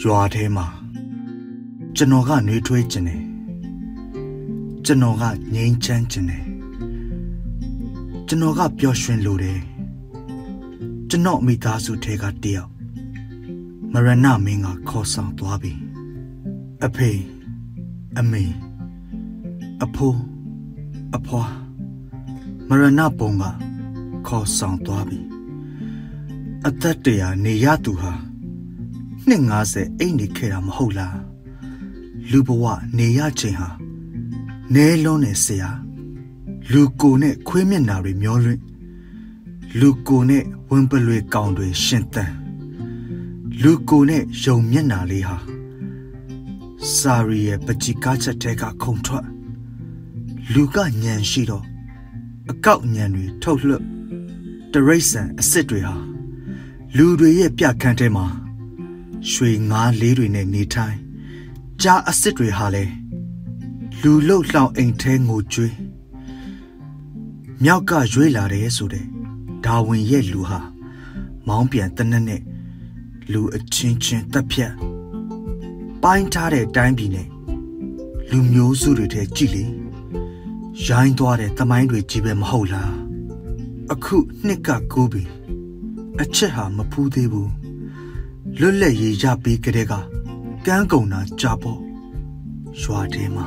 ရွာထဲမှာကျွန်တော်ကနှွေးထွေးခြင်းတယ်ကျွန်တော်ကငြိမ်းချမ်းခြင်းတယ်ကျွန်တော်ကပျော်ရွှင်လိုတယ်ကျွန်တော်မိသားစုထဲကတယောက်မရဏမင်းကခေါ်ဆောင်သွားပြီအဖေအမေအဖိုးအဖွာမရဏပုံကခေါ်ဆောင်သွားပြီ အသက်တရာနေရသူဟာနှစ်90အိတ်နေခဲ့တာမဟုတ်လားလူဘဝနေရချိန်ဟာနဲလုံးနဲ့ဆရာလူကိုနဲ့ခွေးမျက်နာတွေမျောလွင့်လူကိုနဲ့ဝင်ပလွေကောင်တွေရှင်သန်လူကိုနဲ့ယုံမျက်နာလေးဟာစာရီရဲ့ပကြီကားချက်တဲကခုံထွက်လူကညံရှိတော့အကောက်ညံတွေထုတ်လွှတ်တရိษံအစ်စ်တွေဟာ လူတွေရဲ့ပြခန်းထဲမှာရွှေငါးလေးတွေနဲ့နေထိုင်ကြားအစ်စ်တွေဟာလည်းလူလုတ်လှောင်အိမ်ထဲငိုကြွေးမြောက်ကရွေးလာတယ်ဆိုတဲ့ဒါဝင်ရဲ့လူဟာမောင်းပြန်တနက်နဲ့လူအချင်းချင်းတက်ဖြတ်ပိုင်းထားတဲ့တိုင်းပြည်နဲ့လူမျိုးစုတွေထဲကြည့်လေရိုင်းသွားတဲ့သမိုင်းတွေကြီးပဲမဟုတ်လားအခုနှစ်ကကိုးပြီ အချက်ဟာမဖူးသေးဘူးလွတ်လပ်ရေးရပြီးကတည်းကကန်းကုံတာကြာပေါ့ရွာထဲမှာ